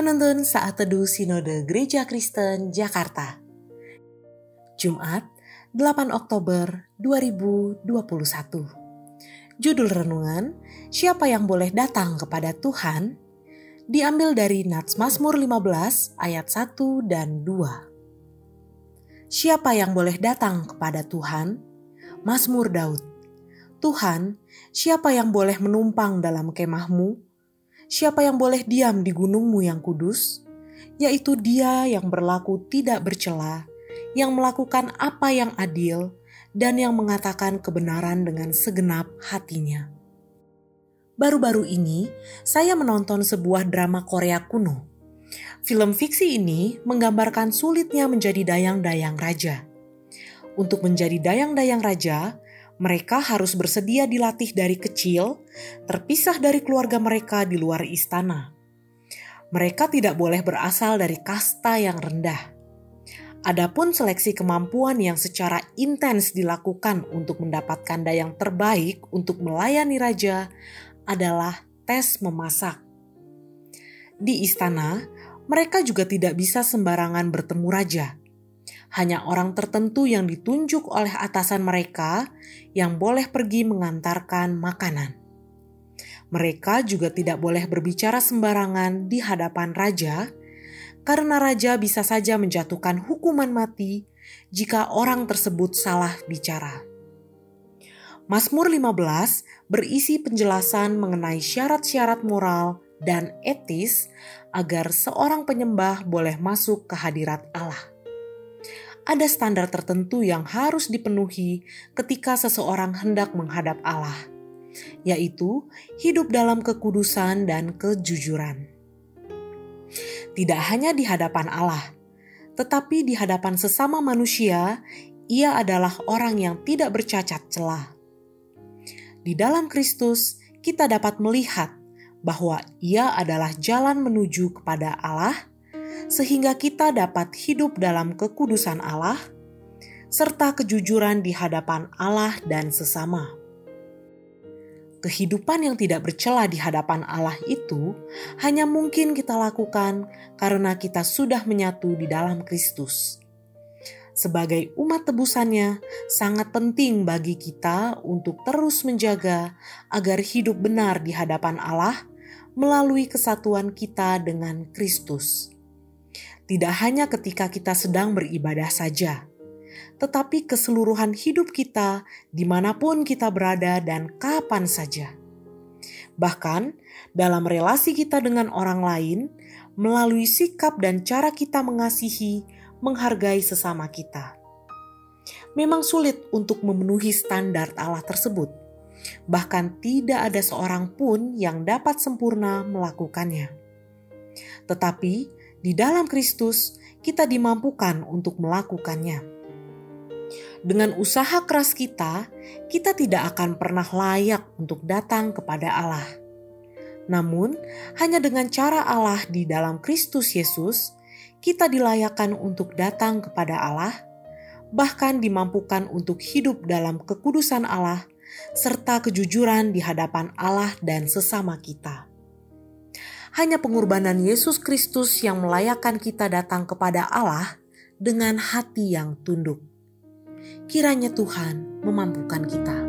Penuntun Saat Teduh Sinode Gereja Kristen Jakarta Jumat 8 Oktober 2021 Judul Renungan Siapa yang boleh datang kepada Tuhan? Diambil dari Nats Mazmur 15 ayat 1 dan 2 Siapa yang boleh datang kepada Tuhan? Mazmur Daud Tuhan, siapa yang boleh menumpang dalam kemahmu? Siapa yang boleh diam di gunungmu yang kudus? Yaitu dia yang berlaku tidak bercela, yang melakukan apa yang adil, dan yang mengatakan kebenaran dengan segenap hatinya. Baru-baru ini, saya menonton sebuah drama Korea kuno. Film fiksi ini menggambarkan sulitnya menjadi dayang-dayang raja. Untuk menjadi dayang-dayang raja, mereka harus bersedia dilatih dari kecil, terpisah dari keluarga mereka di luar istana. Mereka tidak boleh berasal dari kasta yang rendah. Adapun seleksi kemampuan yang secara intens dilakukan untuk mendapatkan dayang terbaik untuk melayani raja adalah tes memasak. Di istana, mereka juga tidak bisa sembarangan bertemu raja hanya orang tertentu yang ditunjuk oleh atasan mereka yang boleh pergi mengantarkan makanan. Mereka juga tidak boleh berbicara sembarangan di hadapan raja, karena raja bisa saja menjatuhkan hukuman mati jika orang tersebut salah bicara. Mazmur 15 berisi penjelasan mengenai syarat-syarat moral dan etis agar seorang penyembah boleh masuk ke hadirat Allah ada standar tertentu yang harus dipenuhi ketika seseorang hendak menghadap Allah, yaitu hidup dalam kekudusan dan kejujuran. Tidak hanya di hadapan Allah, tetapi di hadapan sesama manusia, ia adalah orang yang tidak bercacat celah. Di dalam Kristus, kita dapat melihat bahwa Ia adalah jalan menuju kepada Allah sehingga kita dapat hidup dalam kekudusan Allah serta kejujuran di hadapan Allah dan sesama. Kehidupan yang tidak bercela di hadapan Allah itu hanya mungkin kita lakukan karena kita sudah menyatu di dalam Kristus. Sebagai umat tebusannya, sangat penting bagi kita untuk terus menjaga agar hidup benar di hadapan Allah melalui kesatuan kita dengan Kristus tidak hanya ketika kita sedang beribadah saja, tetapi keseluruhan hidup kita di mana pun kita berada dan kapan saja. Bahkan dalam relasi kita dengan orang lain, melalui sikap dan cara kita mengasihi, menghargai sesama kita. Memang sulit untuk memenuhi standar Allah tersebut. Bahkan tidak ada seorang pun yang dapat sempurna melakukannya. Tetapi di dalam Kristus, kita dimampukan untuk melakukannya. Dengan usaha keras kita, kita tidak akan pernah layak untuk datang kepada Allah. Namun, hanya dengan cara Allah di dalam Kristus Yesus, kita dilayakkan untuk datang kepada Allah, bahkan dimampukan untuk hidup dalam kekudusan Allah serta kejujuran di hadapan Allah dan sesama kita hanya pengorbanan Yesus Kristus yang melayakkan kita datang kepada Allah dengan hati yang tunduk. Kiranya Tuhan memampukan kita.